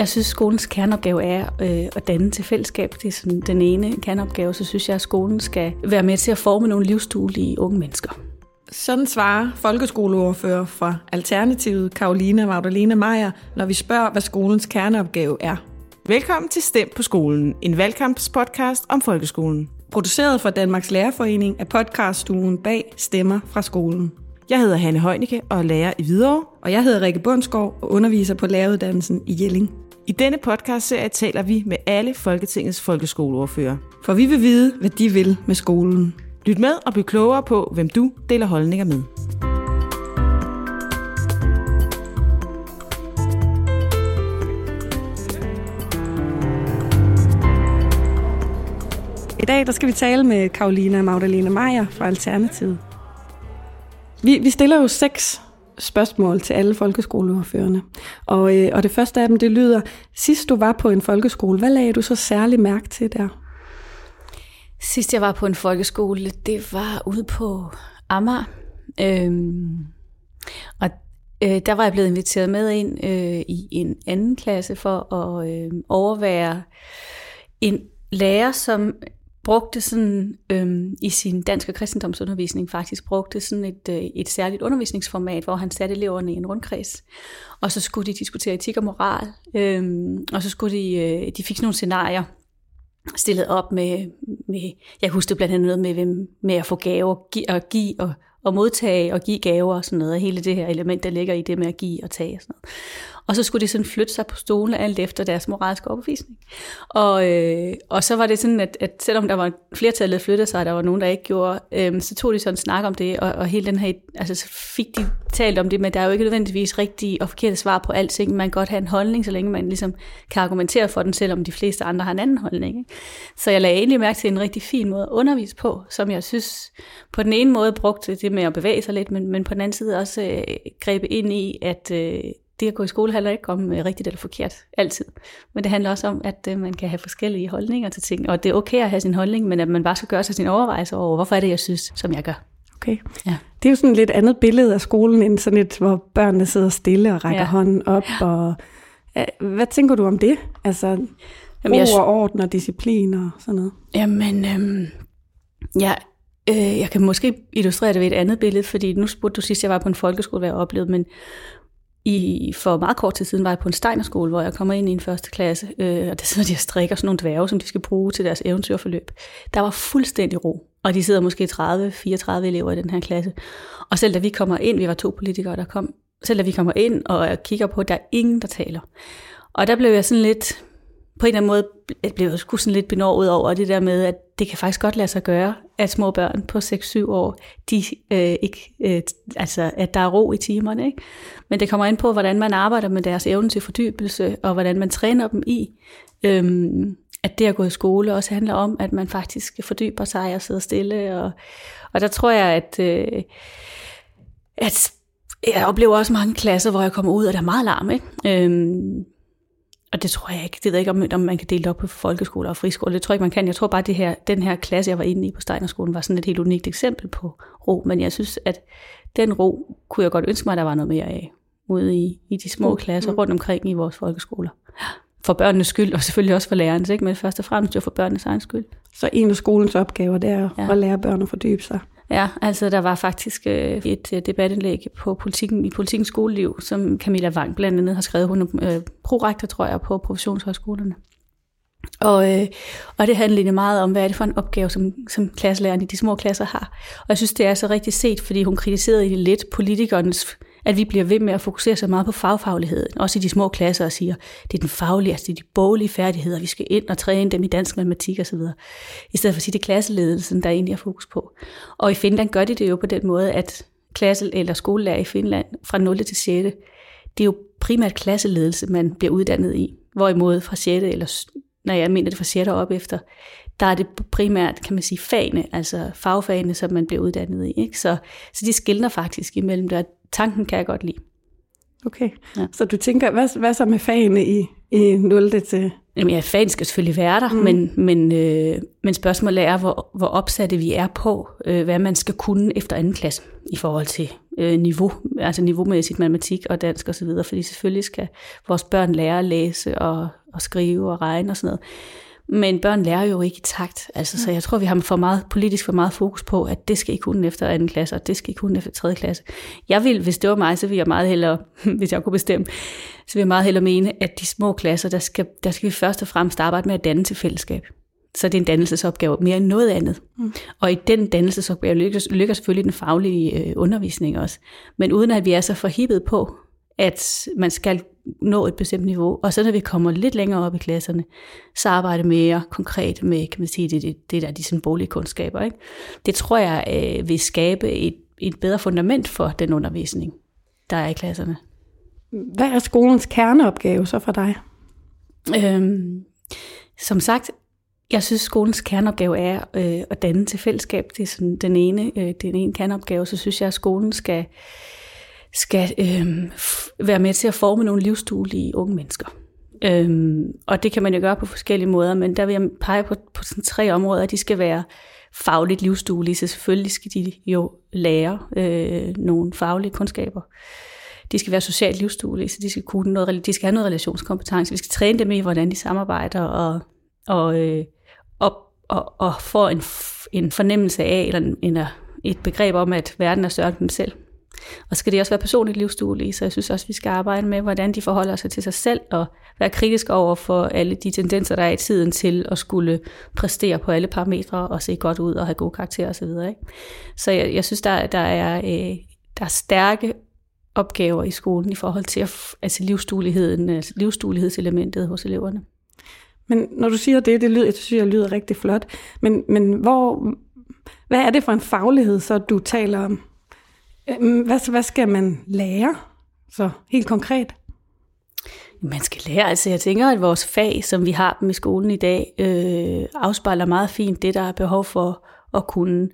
Jeg synes, skolens kerneopgave er øh, at danne til fællesskab. Det er sådan den ene kerneopgave. Så synes jeg, at skolen skal være med til at forme nogle livsduelige unge mennesker. Sådan svarer folkeskoleordfører fra Alternativet, Karoline Magdalene Meier, når vi spørger, hvad skolens kerneopgave er. Velkommen til Stem på skolen, en valgkampspodcast om folkeskolen. Produceret for Danmarks Lærerforening af podcaststuen bag Stemmer fra skolen. Jeg hedder Hanne Højnicke og er lærer i Hvidovre, og jeg hedder Rikke Bundsgaard og underviser på læreruddannelsen i Jelling. I denne podcastserie taler vi med alle Folketingets folkeskoleordfører. For vi vil vide, hvad de vil med skolen. Lyt med og bliv klogere på, hvem du deler holdninger med. I dag der skal vi tale med Karolina Magdalene Meier fra Alternativet. Vi, vi stiller jo seks spørgsmål til alle folkeskoleordførende. Og, øh, og det første af dem, det lyder, sidst du var på en folkeskole, hvad lagde du så særlig mærke til der? Sidst jeg var på en folkeskole, det var ude på Amager. Øhm, og øh, der var jeg blevet inviteret med ind øh, i en anden klasse for at øh, overvære en lærer, som brugte sådan øhm, i sin dansk og kristendomsundervisning faktisk brugte sådan et, øh, et særligt undervisningsformat, hvor han satte eleverne i en rundkreds. Og så skulle de diskutere etik og moral, øhm, og så skulle de, øh, de fik sådan nogle scenarier stillet op med, med jeg husker blandt andet noget med, med at få gaver, og give og, og modtage og give gaver og sådan noget, hele det her element, der ligger i det med at give og tage og sådan noget. Og så skulle de sådan flytte sig på stolen alt efter deres moralske overbevisning. Og, øh, og så var det sådan, at, at selvom der var flertallet flyttede sig, og der var nogen, der ikke gjorde, øh, så tog de sådan en snak om det, og, og hele den her, altså så fik de talt om det, men der er jo ikke nødvendigvis rigtige og forkerte svar på alting. Man kan godt have en holdning, så længe man ligesom kan argumentere for den, selvom de fleste andre har en anden holdning. Ikke? Så jeg lagde egentlig mærke til en rigtig fin måde at undervise på, som jeg synes på den ene måde brugte det med at bevæge sig lidt, men, men på den anden side også øh, greb ind i, at øh, det at gå i skole handler ikke om øh, rigtigt eller forkert, altid. Men det handler også om, at øh, man kan have forskellige holdninger til ting, og det er okay at have sin holdning, men at man bare skal gøre sig sin overvejelse over, hvorfor er det, jeg synes, som jeg gør. Okay. Ja. Det er jo sådan et lidt andet billede af skolen, end sådan et, hvor børnene sidder stille og rækker ja. hånden op. Og, hvad tænker du om det? Altså, Jamen, ro og orden og disciplin og sådan noget. Jamen, øhm, ja, øh, jeg kan måske illustrere det ved et andet billede, fordi nu spurgte du sidst, jeg var på en folkeskole, hvad jeg oplevede, men i, for meget kort tid siden var jeg på en Steinerskole, hvor jeg kommer ind i en første klasse, øh, og der sidder de og strikker sådan nogle dværge, som de skal bruge til deres eventyrforløb. Der var fuldstændig ro, og de sidder måske 30-34 elever i den her klasse. Og selv da vi kommer ind, vi var to politikere, der kom, selv da vi kommer ind og kigger på, der er ingen, der taler. Og der blev jeg sådan lidt, på en eller anden måde blev jeg sgu sådan lidt benåret over det der med, at det kan faktisk godt lade sig gøre, at små børn på 6-7 år, de, øh, ikke, øh, altså, at der er ro i timerne. Ikke? Men det kommer ind på, hvordan man arbejder med deres evne til fordybelse, og hvordan man træner dem i, øhm, at det at gå i skole også handler om, at man faktisk fordyber sig og sidder stille. Og, og der tror jeg, at, øh, at jeg oplever også mange klasser, hvor jeg kommer ud, og der er meget larm. Ikke? Øhm, og det tror jeg ikke. Det ved jeg ikke, om, om man kan dele det op på folkeskoler og friskoler. Det tror jeg ikke, man kan. Jeg tror bare, at det her, den her klasse, jeg var inde i på Steinerskolen, var sådan et helt unikt eksempel på ro. Men jeg synes, at den ro kunne jeg godt ønske mig, at der var noget mere af ude i, i de små klasser rundt omkring i vores folkeskoler. For børnenes skyld, og selvfølgelig også for lærernes, ikke? men først og fremmest jo for børnenes egen skyld. Så en af skolens opgaver, det er ja. at lære børn at fordybe sig. Ja, altså der var faktisk øh, et øh, debatindlæg på politikken, i politikens skoleliv, som Camilla Wang blandt andet har skrevet. Hun er øh, prorektor, tror jeg, på professionshøjskolerne. Og, øh, og det handler meget om, hvad er det for en opgave, som, som klasselærerne i de små klasser har. Og jeg synes, det er så rigtig set, fordi hun kritiserede lidt politikernes at vi bliver ved med at fokusere så meget på fagfagligheden, også i de små klasser, og siger, det er den faglige, altså det er de boglige færdigheder, vi skal ind og træne dem i dansk matematik osv. I stedet for at sige, det er klasseledelsen, der egentlig er fokus på. Og i Finland gør de det jo på den måde, at klasse- eller skolelærer i Finland fra 0. til 6. Det er jo primært klasseledelse, man bliver uddannet i. Hvorimod fra 6. eller når jeg mener det fra 6. op efter, der er det primært, kan man sige, fagene, altså fagfagene, som man bliver uddannet i. Ikke? Så, så de skiller faktisk imellem det, tanken kan jeg godt lide. Okay, ja. så du tænker, hvad, hvad så med fagene i, i 0. til... Jamen ja, fagen skal selvfølgelig være der, mm. men, men, øh, men spørgsmålet er, hvor, hvor opsatte vi er på, øh, hvad man skal kunne efter anden klasse i forhold til øh, niveau, altså niveaumæssigt matematik og dansk osv., fordi selvfølgelig skal vores børn lære at læse og, og skrive og regne og sådan noget. Men børn lærer jo ikke i takt. Altså, så jeg tror, vi har for meget, politisk for meget fokus på, at det skal ikke kunne efter anden klasse, og det skal ikke kunne efter tredje klasse. Jeg vil, hvis det var mig, så ville jeg meget hellere, hvis jeg kunne bestemme, så vil jeg meget hellere mene, at de små klasser, der skal, der skal vi først og fremmest arbejde med at danne til fællesskab. Så det er en dannelsesopgave mere end noget andet. Mm. Og i den dannelsesopgave lykkes, lykkes selvfølgelig den faglige øh, undervisning også. Men uden at vi er så forhippet på, at man skal nå et bestemt niveau. Og så når vi kommer lidt længere op i klasserne, så arbejder mere konkret med, kan man sige, det, det, det der de symboliske kundskaber. Ikke? Det tror jeg øh, vil skabe et, et bedre fundament for den undervisning, der er i klasserne. Hvad er skolens kerneopgave så for dig? Øhm, som sagt, jeg synes, skolens kerneopgave er øh, at danne til fællesskab. Det er sådan den ene, øh, den ene kerneopgave. Så synes jeg, at skolen skal skal øh, være med til at forme nogle livsduelige unge mennesker. Øhm, og det kan man jo gøre på forskellige måder, men der vil jeg pege på, på sådan tre områder. De skal være fagligt livsduelige, så selvfølgelig skal de jo lære øh, nogle faglige kundskaber. De skal være socialt livsduelige, så de skal, kunne noget, de skal have noget relationskompetence. Vi skal træne dem i, hvordan de samarbejder og, og, øh, og, og, og få en, en fornemmelse af, eller en, en, et begreb om, at verden er større end dem selv. Og så skal det også være personligt livsduelige, så jeg synes også, vi skal arbejde med, hvordan de forholder sig til sig selv, og være kritisk over for alle de tendenser, der er i tiden til at skulle præstere på alle parametre, og se godt ud og have gode karakterer osv. Ikke? Så jeg, jeg synes, der, der, er, øh, der er stærke opgaver i skolen i forhold til at, altså livsdueligheden, øh, altså livsduelighedselementet hos eleverne. Men når du siger det, det lyder, jeg synes, jeg lyder rigtig flot. Men, men hvor, hvad er det for en faglighed, så du taler om? Øhm, hvad, hvad skal man lære så helt konkret? Man skal lære, altså jeg tænker, at vores fag, som vi har dem i skolen i dag, øh, afspejler meget fint det, der er behov for at kunne.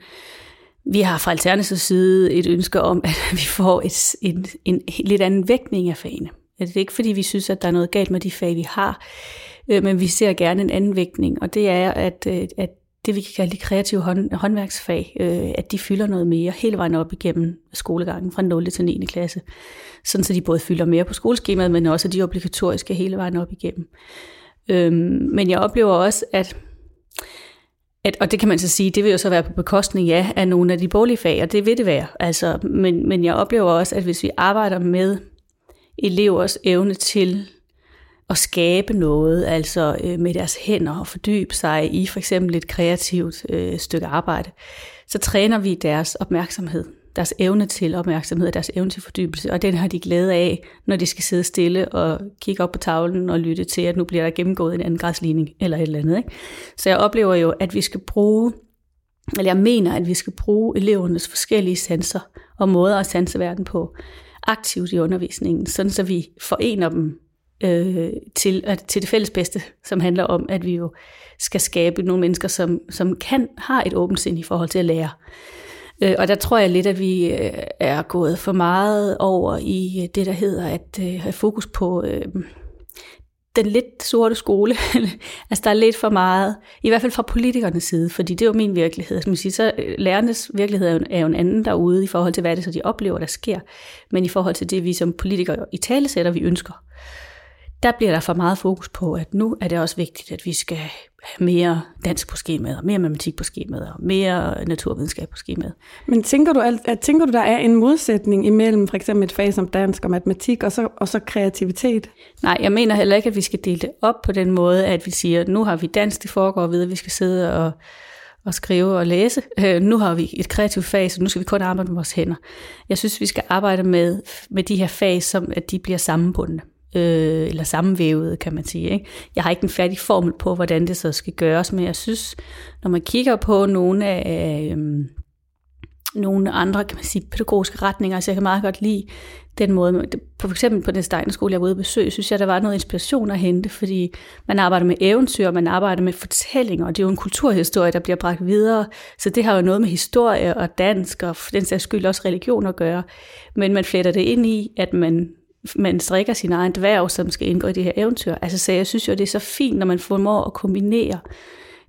Vi har fra Alternativets side et ønske om, at vi får et, en, en, en lidt anden vægtning af fagene. Altså, det er ikke, fordi vi synes, at der er noget galt med de fag, vi har, øh, men vi ser gerne en anden vægtning, og det er, at, øh, at det, vi kan kalde de kreative hånd, håndværksfag, øh, at de fylder noget mere hele vejen op igennem skolegangen fra 0. til 9. klasse. Sådan så de både fylder mere på skoleskemaet, men også de obligatoriske hele vejen op igennem. Øhm, men jeg oplever også, at at, og det kan man så sige, det vil jo så være på bekostning ja, af nogle af de borgerlige fag, og det vil det være. Altså, men, men jeg oplever også, at hvis vi arbejder med elevers evne til at skabe noget, altså øh, med deres hænder og fordybe sig i for eksempel et kreativt øh, stykke arbejde, så træner vi deres opmærksomhed, deres evne til opmærksomhed, deres evne til fordybelse, og den har de glæde af, når de skal sidde stille og kigge op på tavlen og lytte til, at nu bliver der gennemgået en anden græsligning eller et eller andet. Ikke? Så jeg oplever jo, at vi skal bruge, eller jeg mener, at vi skal bruge elevernes forskellige sanser og måder at sanse verden på aktivt i undervisningen, sådan så vi forener dem øh, til, at, til det fælles bedste, som handler om, at vi jo skal skabe nogle mennesker, som, som kan har et åbent sind i forhold til at lære. Øh, og der tror jeg lidt, at vi øh, er gået for meget over i øh, det, der hedder at øh, have fokus på øh, den lidt sorte skole. altså der er lidt for meget, i hvert fald fra politikernes side, fordi det er jo min virkelighed. Som man siger, så øh, lærernes virkelighed er jo, er jo en anden derude i forhold til, hvad det så de oplever, der sker. Men i forhold til det, vi som politikere i tale sætter, vi ønsker der bliver der for meget fokus på, at nu er det også vigtigt, at vi skal have mere dansk på skemaet, mere matematik på skemaet, og mere naturvidenskab på skemaet. Men tænker du, at, tænker du, der er en modsætning imellem for eksempel et fag som dansk og matematik, og så, og så kreativitet? Nej, jeg mener heller ikke, at vi skal dele det op på den måde, at vi siger, at nu har vi dansk, det foregår ved, at vi skal sidde og, og skrive og læse. Øh, nu har vi et kreativt fag, så nu skal vi kun arbejde med vores hænder. Jeg synes, vi skal arbejde med, med de her fag, som at de bliver sammenbundne øh, eller sammenvævet, kan man sige. Ikke? Jeg har ikke en færdig formel på, hvordan det så skal gøres, men jeg synes, når man kigger på nogle af øh, nogle andre kan man sige, pædagogiske retninger, så jeg kan meget godt lide den måde. For eksempel på den Steiner jeg var ude at besøge, synes jeg, der var noget inspiration at hente, fordi man arbejder med eventyr, man arbejder med fortællinger, og det er jo en kulturhistorie, der bliver bragt videre, så det har jo noget med historie og dansk, og for den sags skyld også religion at gøre, men man fletter det ind i, at man man strikker sin egen dværg, som skal indgå i det her eventyr. Altså, så jeg synes jo, det er så fint, når man formår at kombinere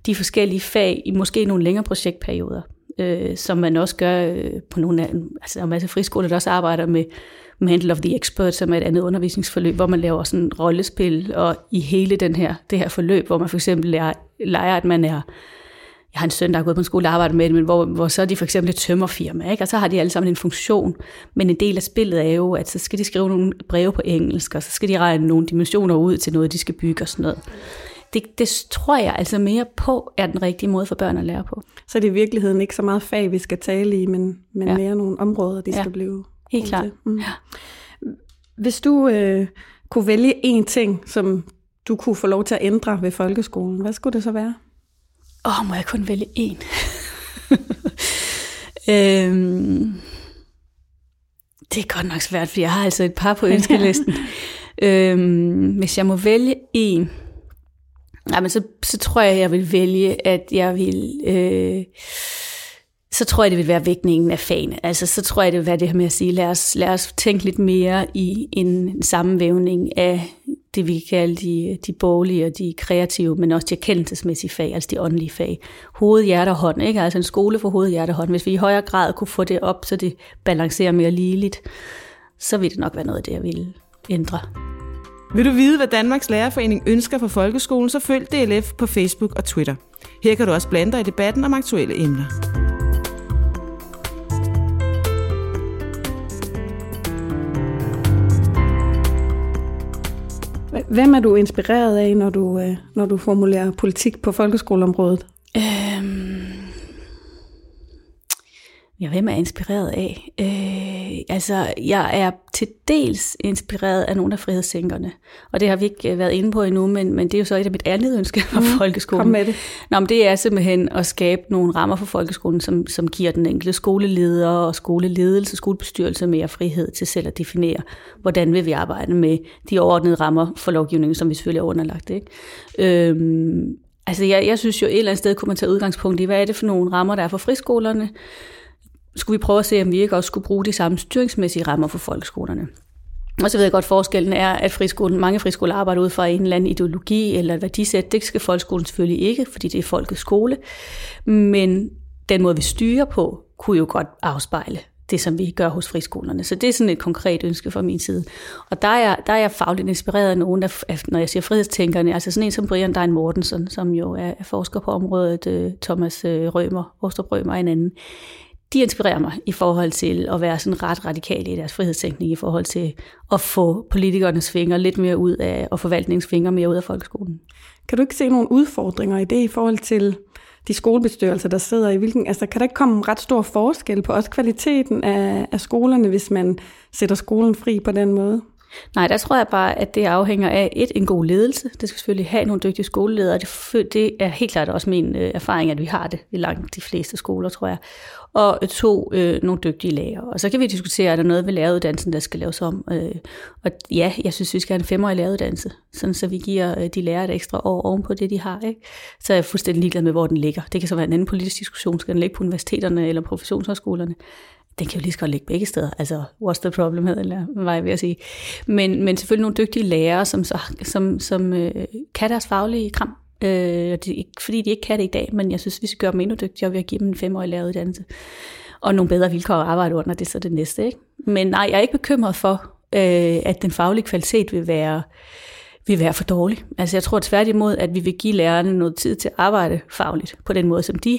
de forskellige fag i måske nogle længere projektperioder. øh, som man også gør øh, på nogle af, altså der er en masse friskoler, der også arbejder med Mantle of the Expert, som er et andet undervisningsforløb, hvor man laver sådan rollespil, og i hele den her, det her forløb, hvor man for eksempel lærer, leger, at man er jeg har en søn, der har gået på en skole og arbejdet med det, men hvor, hvor så er de for eksempel et tømmerfirma, ikke? og så har de alle sammen en funktion. Men en del af spillet er jo, at så skal de skrive nogle breve på engelsk, og så skal de regne nogle dimensioner ud til noget, de skal bygge og sådan noget. Det, det tror jeg altså mere på, er den rigtige måde for børn at lære på. Så det er i virkeligheden ikke så meget fag, vi skal tale i, men, men ja. mere nogle områder, de ja. skal blive Helt klart. Mm. Ja. Hvis du øh, kunne vælge én ting, som du kunne få lov til at ændre ved folkeskolen, hvad skulle det så være? Åh, må jeg kun vælge én? øhm, det er godt nok svært, for jeg har altså et par på ønskelisten. øhm, hvis jeg må vælge én, jamen så, så tror jeg, jeg vil vælge, at jeg vil... Øh, så tror jeg, det vil være vægtningen af fagene. Altså, så tror jeg, det vil være det her med at sige, lad os, lad os tænke lidt mere i en sammenvævning af det, vi kan kalde de, de borgerlige og de kreative, men også de erkendelsesmæssige fag, altså de åndelige fag. Hoved, hjerte og hånd, ikke? Altså en skole for hoved, hjerte og hånd. Hvis vi i højere grad kunne få det op, så det balancerer mere ligeligt, så ville det nok være noget af det, jeg ville ændre. Vil du vide, hvad Danmarks Lærerforening ønsker for folkeskolen, så følg DLF på Facebook og Twitter. Her kan du også blande dig i debatten om aktuelle emner. Hvem er du inspireret af, når du, øh, når du formulerer politik på folkeskoleområdet? Øhm, ja, hvem er jeg inspireret af? Øh, altså, jeg er til dels inspireret af nogle af frihedssænkerne. Og det har vi ikke øh, været inde på endnu, men, men det er jo så et af mit andet ønske for mm, folkeskolen. Kom med det. Nå, men det er simpelthen at skabe nogle rammer for folkeskolen, som, som giver den enkelte skoleleder og skoleledelse, skolebestyrelse mere frihed til selv at definere, hvordan vil vi arbejde med de overordnede rammer for lovgivningen, som vi selvfølgelig er underlagt. Ikke? Øhm, altså, jeg, jeg synes jo et eller andet sted kunne man tage udgangspunkt i, hvad er det for nogle rammer, der er for friskolerne, skulle vi prøve at se, om vi ikke også skulle bruge de samme styringsmæssige rammer for folkeskolerne. Og så ved jeg godt, at forskellen er, at friskolen, mange friskoler arbejder ud fra en eller anden ideologi eller et værdisæt. Det skal folkeskolen selvfølgelig ikke, fordi det er folkets skole. Men den måde, vi styrer på, kunne jo godt afspejle det, som vi gør hos friskolerne. Så det er sådan et konkret ønske fra min side. Og der er jeg, der er jeg fagligt inspireret af nogen, der, når jeg siger frihedstænkerne, altså sådan en som Brian Dein Mortensen, som jo er forsker på området, øh, Thomas øh, Rømer, Åstrup Rømer og en anden de inspirerer mig i forhold til at være sådan ret radikale i deres frihedstænkning, i forhold til at få politikernes fingre lidt mere ud af, og forvaltningsfingre mere ud af folkeskolen. Kan du ikke se nogle udfordringer i det i forhold til de skolebestyrelser, der sidder i hvilken... Altså, kan der ikke komme ret stor forskel på også kvaliteten af, af skolerne, hvis man sætter skolen fri på den måde? Nej, der tror jeg bare, at det afhænger af et, en god ledelse. Det skal selvfølgelig have nogle dygtige skoleledere. Det, det er helt klart også min øh, erfaring, at vi har det i langt de fleste skoler, tror jeg og to, øh, nogle dygtige lærere. Og så kan vi diskutere, er der noget ved læreruddannelsen, der skal laves om. Øh, og ja, jeg synes, vi skal have en femårig læreruddannelse, sådan så vi giver øh, de lærere et ekstra år ovenpå det, de har. Ikke? Så er jeg fuldstændig ligeglad med, hvor den ligger. Det kan så være en anden politisk diskussion. Skal den ligge på universiteterne eller professionshøjskolerne? den kan jo lige så godt ligge begge steder. Altså, what's the problem, eller hvad jeg vil sige. Men, men selvfølgelig nogle dygtige lærere, som, så, som, som øh, kan deres faglige kram, Øh, det er ikke, fordi de ikke kan det i dag, men jeg synes, vi skal gøre dem endnu dygtigere ved at give dem en femårig læreruddannelse. Og nogle bedre vilkår at arbejde under, det er så det næste. Ikke? Men nej, jeg er ikke bekymret for, øh, at den faglige kvalitet vil være, vil være for dårlig. Altså jeg tror tværtimod, at vi vil give lærerne noget tid til at arbejde fagligt på den måde, som de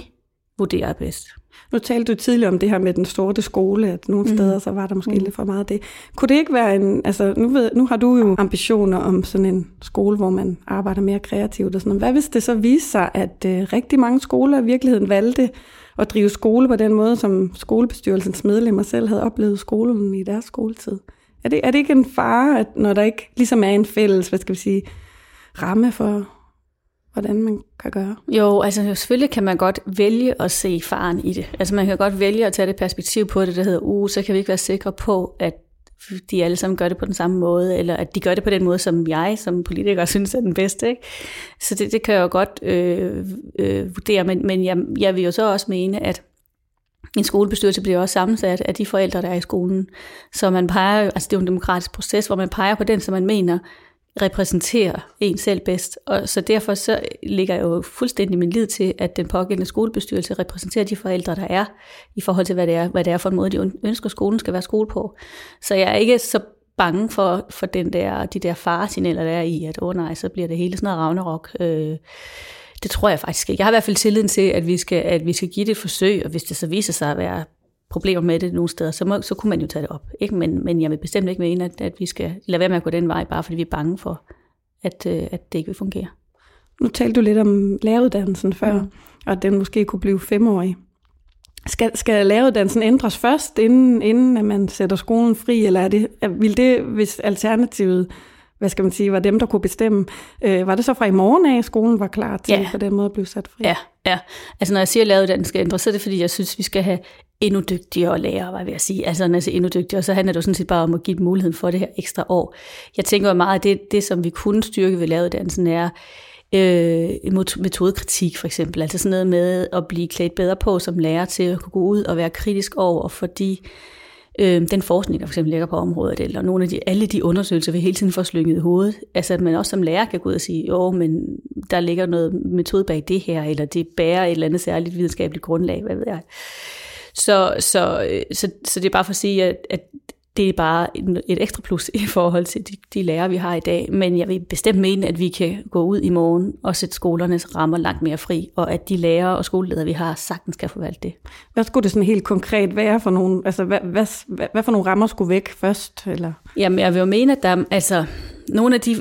vurderer bedst. Nu talte du tidligere om det her med den sorte skole, at nogle mm. steder så var der måske mm. lidt for meget af det. Kunne det ikke være en, altså nu, ved, nu har du jo ambitioner om sådan en skole, hvor man arbejder mere kreativt og sådan noget. Hvad hvis det så viser sig, at øh, rigtig mange skoler i virkeligheden valgte at drive skole på den måde, som skolebestyrelsens medlemmer selv havde oplevet skolen i deres skoletid? Er det, er det ikke en fare, at når der ikke ligesom er en fælles, hvad skal vi sige, ramme for, hvordan man kan gøre? Jo, altså selvfølgelig kan man godt vælge at se faren i det. Altså man kan godt vælge at tage det perspektiv på det, der hedder, uh, så kan vi ikke være sikre på, at de alle sammen gør det på den samme måde, eller at de gør det på den måde, som jeg som politiker synes er den bedste. Ikke? Så det, det kan jeg jo godt øh, øh, vurdere, men, men jeg, jeg vil jo så også mene, at en skolebestyrelse bliver også sammensat af de forældre, der er i skolen. Så man peger, altså det er jo en demokratisk proces, hvor man peger på den, som man mener repræsenterer en selv bedst. Og så derfor så ligger jeg jo fuldstændig min lid til, at den pågældende skolebestyrelse repræsenterer de forældre, der er, i forhold til, hvad det er, hvad det er for en måde, de ønsker, skolen skal være skole på. Så jeg er ikke så bange for, for den der, de der faresignaler, der er i, at åh oh, nej, så bliver det hele sådan noget ragnarok. Øh, det tror jeg faktisk ikke. Jeg har i hvert fald tilliden til, at vi skal, at vi skal give det et forsøg, og hvis det så viser sig at være problemer med det nogle steder, så, må, så kunne man jo tage det op. Ikke? Men, men jeg vil bestemt ikke mene, at, at vi skal lade være med at gå den vej, bare fordi vi er bange for, at, øh, at det ikke vil fungere. Nu talte du lidt om læreruddannelsen før, mm. og at den måske kunne blive femårig. Skal, skal læreruddannelsen ændres først, inden, inden at man sætter skolen fri, eller er det, vil det, hvis alternativet hvad skal man sige, var dem, der kunne bestemme. Øh, var det så fra i morgen af, at skolen var klar til ja. på den måde at blive sat fri? Ja, ja. Altså når jeg siger, at læreruddannelsen skal ændres, så er det fordi, jeg synes, vi skal have endnu dygtigere lærere, hvad vil at sige. Altså, når endnu dygtigere, så handler det jo sådan set bare om at give dem muligheden for det her ekstra år. Jeg tænker jo meget, at det, det som vi kunne styrke ved læreruddannelsen, er øh, metodekritik for eksempel. Altså sådan noget med at blive klædt bedre på som lærer til at kunne gå ud og være kritisk over for de øh, den forskning, der for eksempel ligger på området, eller nogle af de, alle de undersøgelser, vi hele tiden får slynget i hovedet. Altså at man også som lærer kan gå ud og sige, jo, men der ligger noget metode bag det her, eller det bærer et eller andet særligt videnskabeligt grundlag, hvad ved jeg. Så, så, øh, så, så det er bare for at sige, at, at det er bare et ekstra plus i forhold til de, de lærere, vi har i dag. Men jeg vil bestemt mene, at vi kan gå ud i morgen og sætte skolernes rammer langt mere fri, og at de lærere og skoleledere, vi har, sagtens kan forvalte det. Hvad skulle det sådan helt konkret være for nogle, altså hvad, hvad, hvad, hvad for nogle rammer skulle væk først? Eller? Jamen jeg vil jo mene, at der, altså, nogle af de,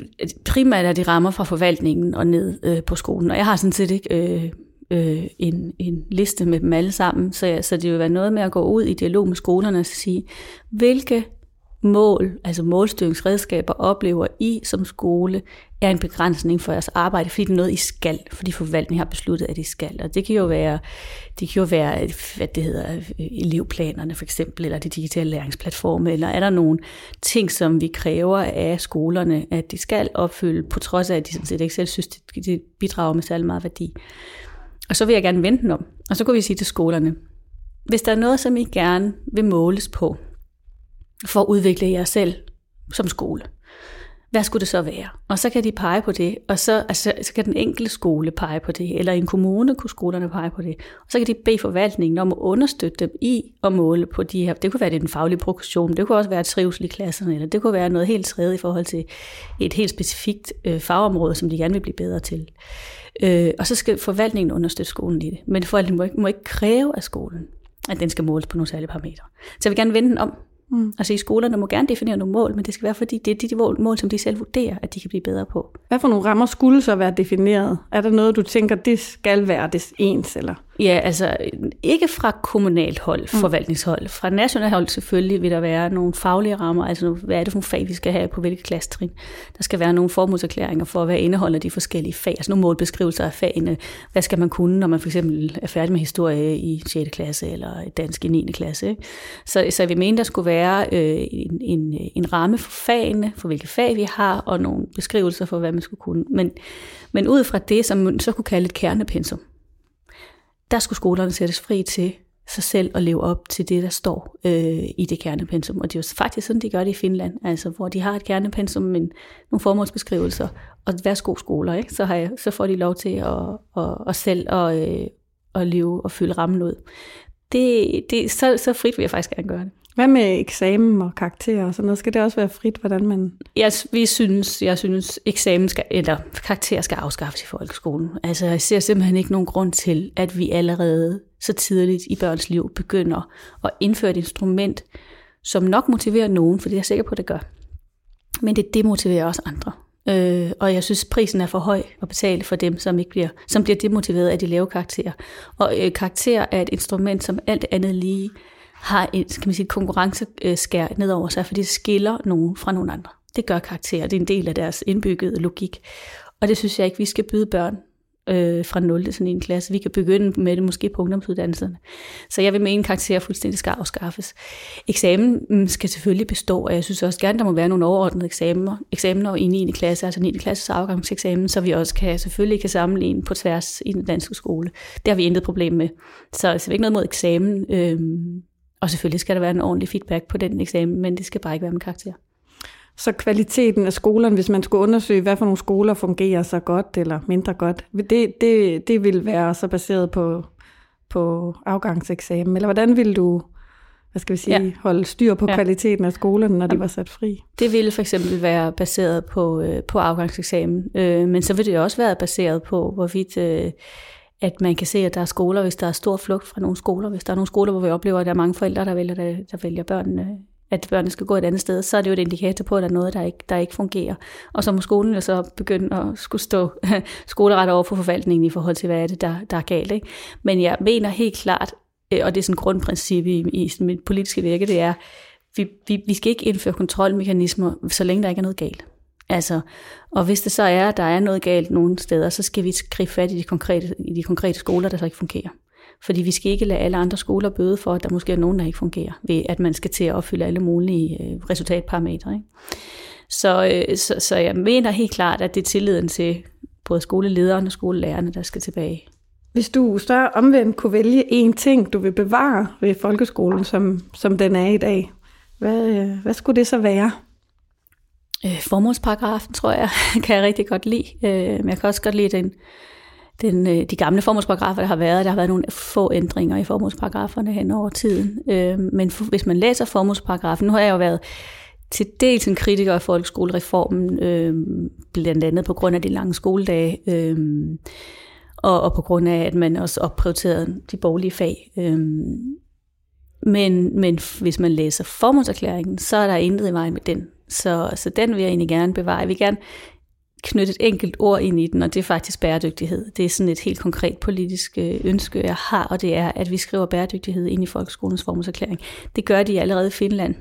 primært er de rammer fra forvaltningen og ned øh, på skolen, og jeg har sådan set ikke... Øh, øh, en, en liste med dem alle sammen. Så, så det vil være noget med at gå ud i dialog med skolerne og sige, hvilke mål, altså målstyringsredskaber, oplever I som skole, er en begrænsning for jeres arbejde, fordi det er noget, I skal, fordi forvaltningen har besluttet, at I skal. Og det kan jo være, det kan jo være hvad det hedder, elevplanerne for eksempel, eller de digitale læringsplatforme, eller er der nogle ting, som vi kræver af skolerne, at de skal opfylde, på trods af, at de sådan set ikke selv synes, det bidrager med særlig meget værdi. Og så vil jeg gerne vente den om. Og så kunne vi sige til skolerne, hvis der er noget, som I gerne vil måles på, for at udvikle jer selv som skole, hvad skulle det så være? Og så kan de pege på det, og så, altså, så kan den enkelte skole pege på det, eller en kommune kunne skolerne pege på det. Og så kan de bede forvaltningen om at understøtte dem i at måle på de her. Det kunne være det den faglige progression, det kunne også være trivsel i klasserne, eller det kunne være noget helt tredje i forhold til et helt specifikt øh, fagområde, som de gerne vil blive bedre til. Øh, og så skal forvaltningen understøtte skolen i det. Men forvaltningen må ikke, må ikke kræve af skolen, at den skal måles på nogle særlige parametre. Så jeg vil gerne vende den om. Mm. Altså i skolerne må gerne definere nogle mål, men det skal være, fordi det er de mål, som de selv vurderer, at de kan blive bedre på. Hvad for nogle rammer skulle så være defineret? Er der noget, du tænker, det skal være det ens? Eller? Ja, altså ikke fra kommunalt hold, mm. forvaltningshold. Fra nationalt hold selvfølgelig vil der være nogle faglige rammer, altså hvad er det for nogle fag, vi skal have på hvilke klassetrin. Der skal være nogle formålserklæringer for, hvad indeholder de forskellige fag, altså nogle målbeskrivelser af fagene. Hvad skal man kunne, når man for eksempel er færdig med historie i 6. klasse eller dansk i 9. klasse. Ikke? Så, så vi mener, der skulle være øh, en, en, en ramme for fagene, for hvilke fag vi har, og nogle beskrivelser for, hvad man skulle kunne. Men, men ud fra det, som man så kunne kalde et kernepensum, der skulle skolerne sættes fri til sig selv at leve op til det, der står øh, i det kernepensum. Og det er jo faktisk sådan, de gør det i Finland, altså hvor de har et kernepensum med nogle formålsbeskrivelser, og værsgo skoler, ikke? Så, har jeg, så får de lov til at, at, at selv at, øh, at leve og fylde rammen ud. Det, det, så, så frit vil jeg faktisk gerne gøre det. Hvad med eksamen og karakterer og sådan noget? Skal det også være frit, hvordan man... Jeg, vi synes, jeg synes, eksamen skal, eller karakterer skal afskaffes i folkeskolen. Altså, jeg ser simpelthen ikke nogen grund til, at vi allerede så tidligt i børns liv begynder at indføre et instrument, som nok motiverer nogen, for det er jeg sikker på, at det gør. Men det demotiverer også andre. Øh, og jeg synes, prisen er for høj at betale for dem, som ikke bliver, som bliver demotiveret af de lave karakterer. Og øh, karakter er et instrument, som alt andet lige har et, kan man sige, konkurrenceskær ned over sig, fordi det skiller nogen fra nogen andre. Det gør karakterer, det er en del af deres indbyggede logik. Og det synes jeg ikke, vi skal byde børn øh, fra 0 til sådan en klasse. Vi kan begynde med det måske på ungdomsuddannelserne. Så jeg vil mene, at karakterer fuldstændig skal afskaffes. Eksamen mm, skal selvfølgelig bestå, og jeg synes også gerne, der må være nogle overordnede eksamener, eksamener i 9. klasse, altså 9. klasses afgangseksamen, så vi også kan, selvfølgelig kan sammenligne på tværs i den danske skole. Det har vi intet problem med. Så, så er ikke noget mod eksamen. Øh, og selvfølgelig skal der være en ordentlig feedback på den eksamen, men det skal bare ikke være med karakter. så kvaliteten af skolerne, hvis man skulle undersøge, hvad for nogle skoler fungerer så godt eller mindre godt, det, det, det vil være så baseret på, på afgangseksamen? Eller hvordan vil du hvad skal vi sige, ja. holde styr på ja. kvaliteten af skolerne, når de var sat fri? Det ville for eksempel være baseret på, øh, på afgangseksamen, øh, men så vil det også være baseret på, hvorvidt øh, at man kan se, at der er skoler, hvis der er stor flugt fra nogle skoler, hvis der er nogle skoler, hvor vi oplever, at der er mange forældre, der vælger, der vælger børnene at børnene skal gå et andet sted, så er det jo et indikator på, at der er noget, der ikke, der ikke fungerer. Og så må skolen jo så begynde at skulle stå skoleret over for forvaltningen i forhold til, hvad er det, der, der er galt. Ikke? Men jeg mener helt klart, øh, og det er sådan et grundprincip i, i mit politiske virke, det er, vi, vi, vi skal ikke indføre kontrolmekanismer, så længe der ikke er noget galt. Altså, og hvis det så er, at der er noget galt nogle steder, så skal vi gribe fat i de konkrete, i de konkrete skoler, der så ikke fungerer. Fordi vi skal ikke lade alle andre skoler bøde for, at der måske er nogen, der ikke fungerer, ved at man skal til at opfylde alle mulige øh, resultatparametre. Ikke? Så, øh, så, så jeg mener helt klart, at det er tilliden til både skolelederen og skolelærerne, der skal tilbage. Hvis du så omvendt kunne vælge én ting, du vil bevare ved folkeskolen, som, som den er i dag, hvad, øh, hvad skulle det så være? Øh, formålsparagrafen, tror jeg, kan jeg rigtig godt lide. Øh, men jeg kan også godt lide den, den, øh, de gamle formålsparagrafer, der har været. Der har været nogle få ændringer i formålsparagraferne hen over tiden. Øh, men for, hvis man læser formålsparagrafen, nu har jeg jo været til dels en kritiker af folkeskolereformen, øh, blandt andet på grund af de lange skoledage, øh, og, og på grund af, at man også opprioriterede de borgerlige fag. Øh, men, men hvis man læser formålserklæringen, så er der intet i vejen med den. Så, så den vil jeg egentlig gerne bevare. Jeg vil gerne knytte et enkelt ord ind i den, og det er faktisk bæredygtighed. Det er sådan et helt konkret politisk øh, ønske, jeg har, og det er, at vi skriver bæredygtighed ind i folkeskolens formålserklæring. Det gør de allerede i Finland.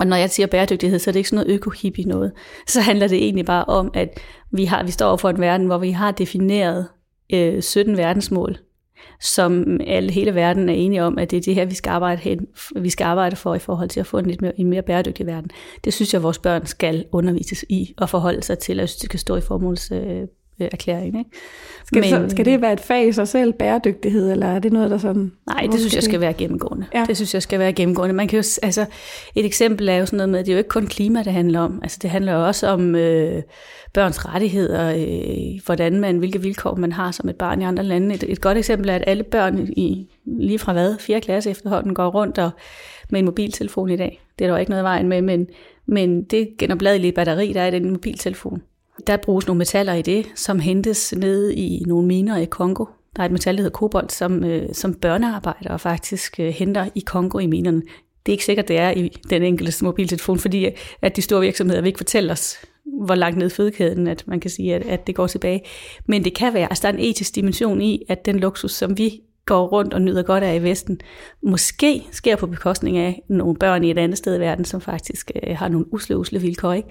Og når jeg siger bæredygtighed, så er det ikke sådan noget økohippie noget. Så handler det egentlig bare om, at vi, har, vi står over for en verden, hvor vi har defineret øh, 17 verdensmål, som alle hele verden er enige om, at det er det her, vi skal arbejde, hen, vi skal arbejde for i forhold til at få en lidt mere, en mere bæredygtig verden. Det synes jeg, vores børn skal undervises i og forholde sig til, og jeg synes, det kan stå i formåls øh, erklæring. Ikke? Skal, Men, så, skal det være et fag i sig selv, bæredygtighed, eller er det noget, der sådan... Nej, det synes jeg skal være gennemgående. Ja. Det synes jeg skal være gennemgående. Man kan jo, altså, et eksempel er jo sådan noget med, at det er jo ikke kun klima, det handler om. Altså, det handler jo også om øh, børns rettigheder, øh, hvordan man, hvilke vilkår man har som et barn i andre lande. Et, et godt eksempel er, at alle børn i lige fra hvad, 4. klasse efterhånden går rundt og med en mobiltelefon i dag. Det er der jo ikke noget vejen med, men, men det genopladelige batteri, der er i den mobiltelefon, der bruges nogle metaller i det, som hentes ned i nogle miner i Kongo. Der er et metal, der hedder kobolt, som, øh, som børnearbejdere faktisk øh, henter i Kongo i minerne. Det er ikke sikkert, det er i den enkelte mobiltelefon, fordi øh, at de store virksomheder vil ikke fortælle os, hvor langt ned fødekæden, at man kan sige, at, at det går tilbage. Men det kan være, altså der er en etisk dimension i, at den luksus, som vi går rundt og nyder godt af i Vesten, måske sker på bekostning af nogle børn i et andet sted i verden, som faktisk øh, har nogle usle, usle vilkår. Ikke?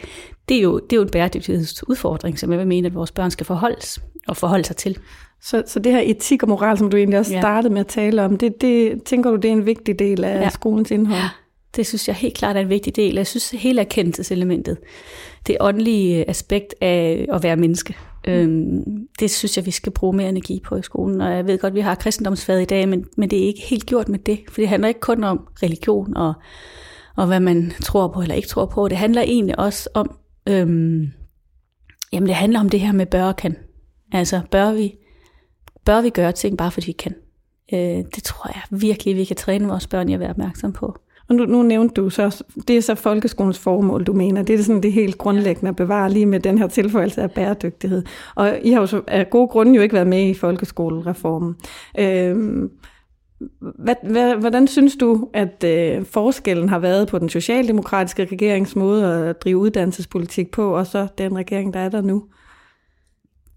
Det, er jo, det er jo en bæredygtighedsudfordring, som jeg vil mene, at vores børn skal forholdes og forholde sig til. Så, så det her etik og moral, som du egentlig også ja. startede med at tale om, det, det tænker du, det er en vigtig del af ja. skolens indhold? Ja, det synes jeg helt klart er en vigtig del. Jeg synes hele erkendelseselementet, det åndelige aspekt af at være menneske, Øhm, det synes jeg, vi skal bruge mere energi på i skolen. Og jeg ved godt, vi har kristendomsfaget i dag, men, men det er ikke helt gjort med det. For det handler ikke kun om religion og, og hvad man tror på eller ikke tror på. Det handler egentlig også om, øhm, jamen det handler om det her med bør og kan. Altså bør vi, bør vi gøre ting bare fordi vi kan. Øh, det tror jeg virkelig, vi kan træne vores børn i at være opmærksom på. Og nu, nu nævnte du så, det er så folkeskolens formål, du mener. Det er sådan det helt grundlæggende at bevare lige med den her tilføjelse af bæredygtighed. Og I har jo så af gode grunde jo ikke været med i folkeskolereformen. Øhm, hvad, hvad, hvordan synes du, at øh, forskellen har været på den socialdemokratiske regerings måde at drive uddannelsespolitik på, og så den regering, der er der nu?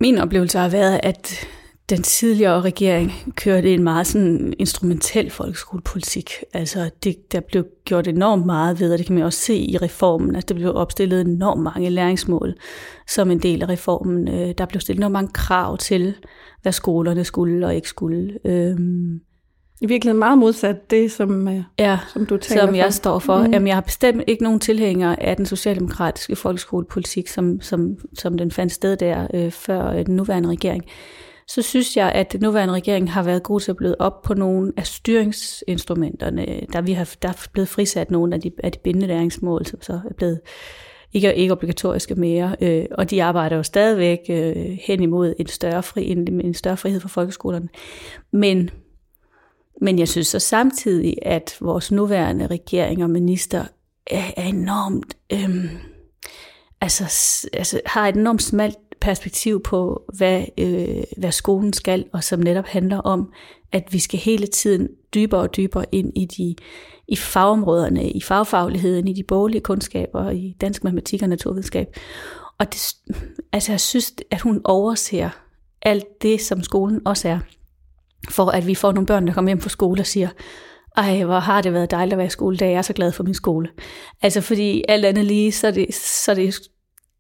Min oplevelse har været, at den tidligere regering kørte en meget sådan instrumentel folkeskolepolitik. Altså det, der blev gjort enormt meget ved, og det kan man også se i reformen, at der blev opstillet enormt mange læringsmål som en del af reformen. Øh, der blev stillet enormt mange krav til, hvad skolerne skulle og ikke skulle. Øhm, I virkeligheden meget modsat det, som, øh, ja, som du taler som for. jeg står for. Mm. Jamen, jeg har bestemt ikke nogen tilhænger af den socialdemokratiske folkeskolepolitik, som, som, som den fandt sted der øh, før øh, den nuværende regering så synes jeg, at den nuværende regering har været god til at bløde op på nogle af styringsinstrumenterne. Der, vi har, der er blevet frisat nogle af de, af de bindende læringsmål, som så er blevet ikke, ikke obligatoriske mere, øh, og de arbejder jo stadigvæk øh, hen imod en større, fri, en, en større frihed for folkeskolerne. Men, men jeg synes så samtidig, at vores nuværende regering og minister er, er enormt, øh, altså, altså har et enormt smalt perspektiv på, hvad, øh, hvad skolen skal, og som netop handler om, at vi skal hele tiden dybere og dybere ind i de i fagområderne, i fagfagligheden, i de boglige kundskaber, i dansk matematik og naturvidenskab. Og det, altså jeg synes, at hun overser alt det, som skolen også er, for at vi får nogle børn, der kommer hjem fra skole og siger, ej, hvor har det været dejligt at være i skole, da jeg er så glad for min skole. Altså fordi alt andet lige, så er det, så er det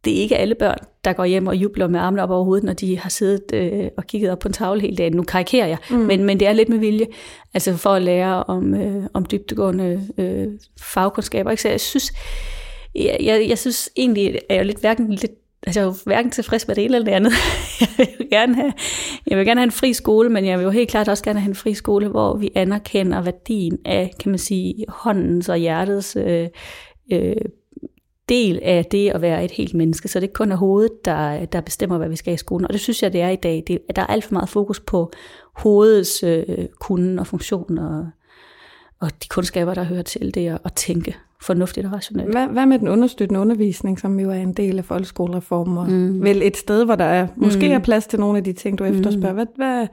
det er ikke alle børn, der går hjem og jubler med armene op over hovedet, når de har siddet øh, og kigget op på en tavle hele dagen. Nu karikerer jeg, mm. men, men det er lidt med vilje, altså for at lære om, øh, om dybdegående øh, fagkundskaber. Ikke? Så jeg synes, jeg, jeg, jeg synes egentlig, at jeg er lidt hverken lidt Altså, jeg er jo hverken tilfreds med det ene eller det andet. jeg, vil gerne have, jeg vil gerne have en fri skole, men jeg vil jo helt klart også gerne have en fri skole, hvor vi anerkender værdien af, kan man sige, håndens og hjertets øh, øh, del af det at være et helt menneske, så det ikke kun er hovedet, der, der bestemmer, hvad vi skal i skolen. Og det synes jeg, det er i dag. Det, der er alt for meget fokus på hovedets øh, kunden og funktion og, og de kundskaber, der hører til det, at tænke fornuftigt og rationelt. Hvad, hvad med den understøttende undervisning, som jo er en del af folkeskolereformen, og mm. vel et sted, hvor der er, måske mm. er plads til nogle af de ting, du efterspørger. Mm. Hvad, hvad,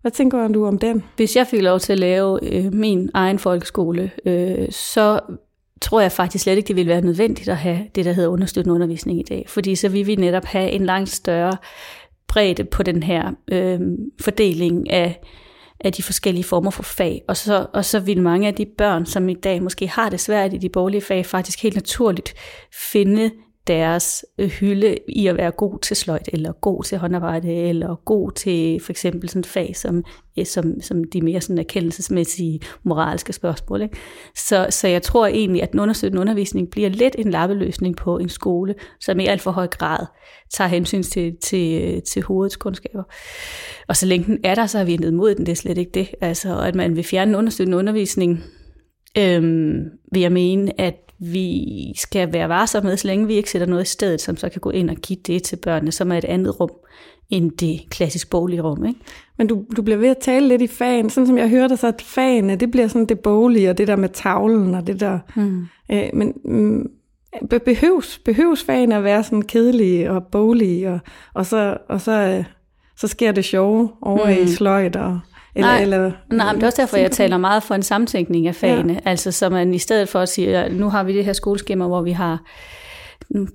hvad tænker du om den? Hvis jeg fik lov til at lave øh, min egen folkeskole, øh, så tror jeg faktisk slet ikke, det ville være nødvendigt at have det, der hedder understøttende undervisning i dag. Fordi så vil vi netop have en langt større bredde på den her øh, fordeling af, af de forskellige former for fag. Og så, og så vil mange af de børn, som i dag måske har det svært i de borgerlige fag, faktisk helt naturligt finde deres øh, hylde i at være god til sløjt, eller god til håndarbejde, eller god til for eksempel sådan et fag, som, øh, som, som de mere sådan erkendelsesmæssige moralske spørgsmål. Ikke? Så, så jeg tror egentlig, at den understøttende undervisning bliver lidt en lappeløsning på en skole, som i alt for høj grad tager hensyn til, til, til hovedets kundskaber. Og så længe den er der, så har vi endet mod den, det er slet ikke det. Altså, at man vil fjerne understøttende undervisning, øhm, vil jeg mene, at vi skal være varsomme med, så længe vi ikke sætter noget i stedet, som så kan gå ind og give det til børnene, som er et andet rum end det klassisk boglige rum. Ikke? Men du, du bliver ved at tale lidt i fagen, sådan som jeg hørte så at fagene, det bliver sådan det boglige, og det der med tavlen, og det der... Mm. Øh, men mm, behøves, behøves fagene at være sådan kedelige og boglige, og, og, så, og så, øh, så sker det sjove over mm. i sløjt og... Eller, nej, eller, nej, men det er også derfor, jeg taler meget for en samtænkning af fagene. Ja. Altså, så man i stedet for at sige, at nu har vi det her skoleskema, hvor vi har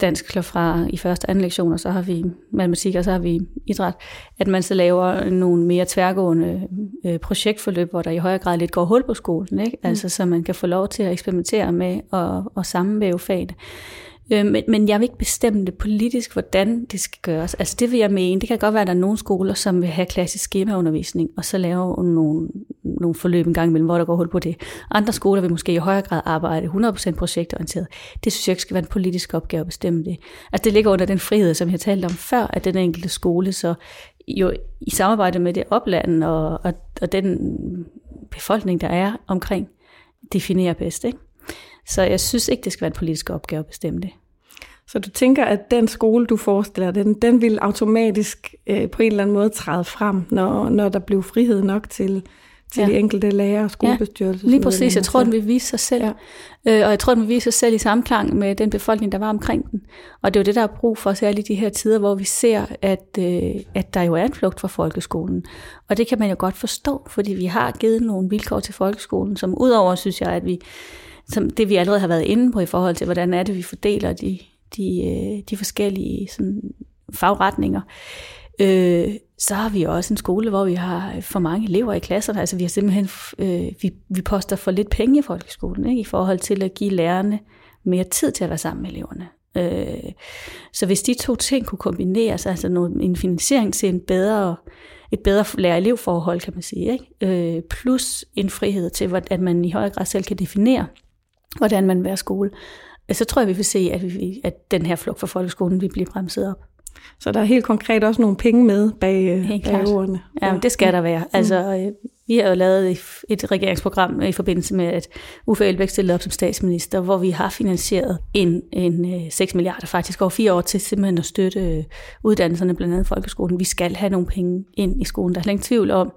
dansk fra i første anden lektion, og så har vi matematik, og så har vi idræt, at man så laver nogle mere tværgående øh, projektforløb, hvor der i højere grad lidt går hul på skolen, ikke? Mm. Altså, så man kan få lov til at eksperimentere med og, og sammenvæve fagene. Øh, men, men jeg vil ikke bestemme det politisk, hvordan det skal gøres. Altså det vil jeg mene. Det kan godt være, at der er nogle skoler, som vil have klassisk skemaundervisning, og så lave nogle, nogle forløb en gang imellem, hvor der går hul på det. Andre skoler vil måske i højere grad arbejde 100% projektorienteret. Det synes jeg ikke skal være en politisk opgave at bestemme det. Altså det ligger under den frihed, som jeg talte om før, at den enkelte skole så jo i samarbejde med det opland og, og, og den befolkning, der er omkring, definerer bedst. Ikke? Så jeg synes ikke, det skal være en politisk opgave at bestemme det. Så du tænker, at den skole, du forestiller den, den vil automatisk øh, på en eller anden måde træde frem, når, når der bliver frihed nok til, til ja. de enkelte lærere og skolebestyrelser? Ja, lige præcis. Jeg tror, den vil vise sig selv. Ja. Øh, og jeg tror, den vil vise sig selv i samklang med den befolkning, der var omkring den. Og det er jo det, der er brug for, særligt i de her tider, hvor vi ser, at, øh, at der jo er en flugt fra folkeskolen. Og det kan man jo godt forstå, fordi vi har givet nogle vilkår til folkeskolen, som udover, synes jeg, at vi som det vi allerede har været inde på i forhold til, hvordan er det, vi fordeler de, de, øh, de forskellige sådan, fagretninger. Øh, så har vi også en skole, hvor vi har for mange elever i klasserne. Altså vi har simpelthen, øh, vi, vi poster for lidt penge i folkeskolen, ikke? i forhold til at give lærerne mere tid til at være sammen med eleverne. Øh, så hvis de to ting kunne kombineres, altså noget, en finansiering til en bedre, et bedre lærer-elevforhold, kan man sige, ikke? Øh, plus en frihed til, at man i højere grad selv kan definere, hvordan man vil være skole, så tror jeg, vi vil se, at, vi, at den her flugt fra folkeskolen vil blive bremset op. Så der er helt konkret også nogle penge med bag, øh, Helt bag klart. ordene. Ja, men det skal der være. Altså, øh, vi har jo lavet et- regeringsprogram i forbindelse med, at Uffe Elbæk stillede op som statsminister, hvor vi har finansieret en, en øh, 6 milliarder faktisk over fire år til simpelthen at støtte øh, uddannelserne, blandt andet folkeskolen. Vi skal have nogle penge ind i skolen. Der er slet ingen tvivl om,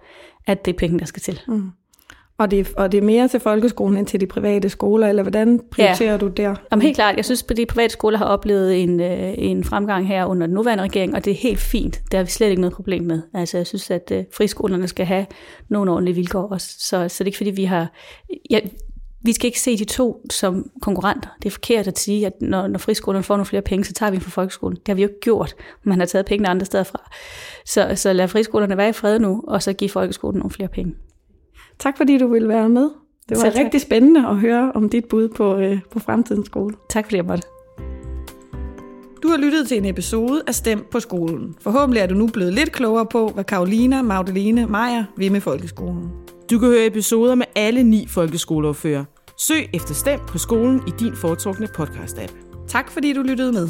at det er penge, der skal til. Mm. Og, det, og det er mere til folkeskolen end til de private skoler, eller hvordan prioriterer ja. du der? Jamen helt klart, jeg synes, at de private skoler har oplevet en, øh, en fremgang her under den nuværende regering, og det er helt fint. Det har vi slet ikke noget problem med. Altså jeg synes, at øh, friskolerne skal have nogle ordentlige vilkår også. Så, så det er ikke fordi, vi har... Ja, vi skal ikke se de to som konkurrenter. Det er forkert at sige, at når, når friskolerne får nogle flere penge, så tager vi dem fra folkeskolen. Det har vi jo ikke gjort. Man har taget pengene andre steder fra. Så, så lad friskolerne være i fred nu, og så give folkeskolen nogle flere penge. Tak fordi du ville være med. Det var Selv tak. rigtig spændende at høre om dit bud på, øh, på fremtidens skole. Tak fordi jeg måtte. Du har lyttet til en episode af Stem på skolen. Forhåbentlig er du nu blevet lidt klogere på, hvad Karolina, Magdalene, Maja vil med folkeskolen. Du kan høre episoder med alle ni folkeskoleordfører. Søg efter Stem på skolen i din foretrukne podcast-app. Tak fordi du lyttede med.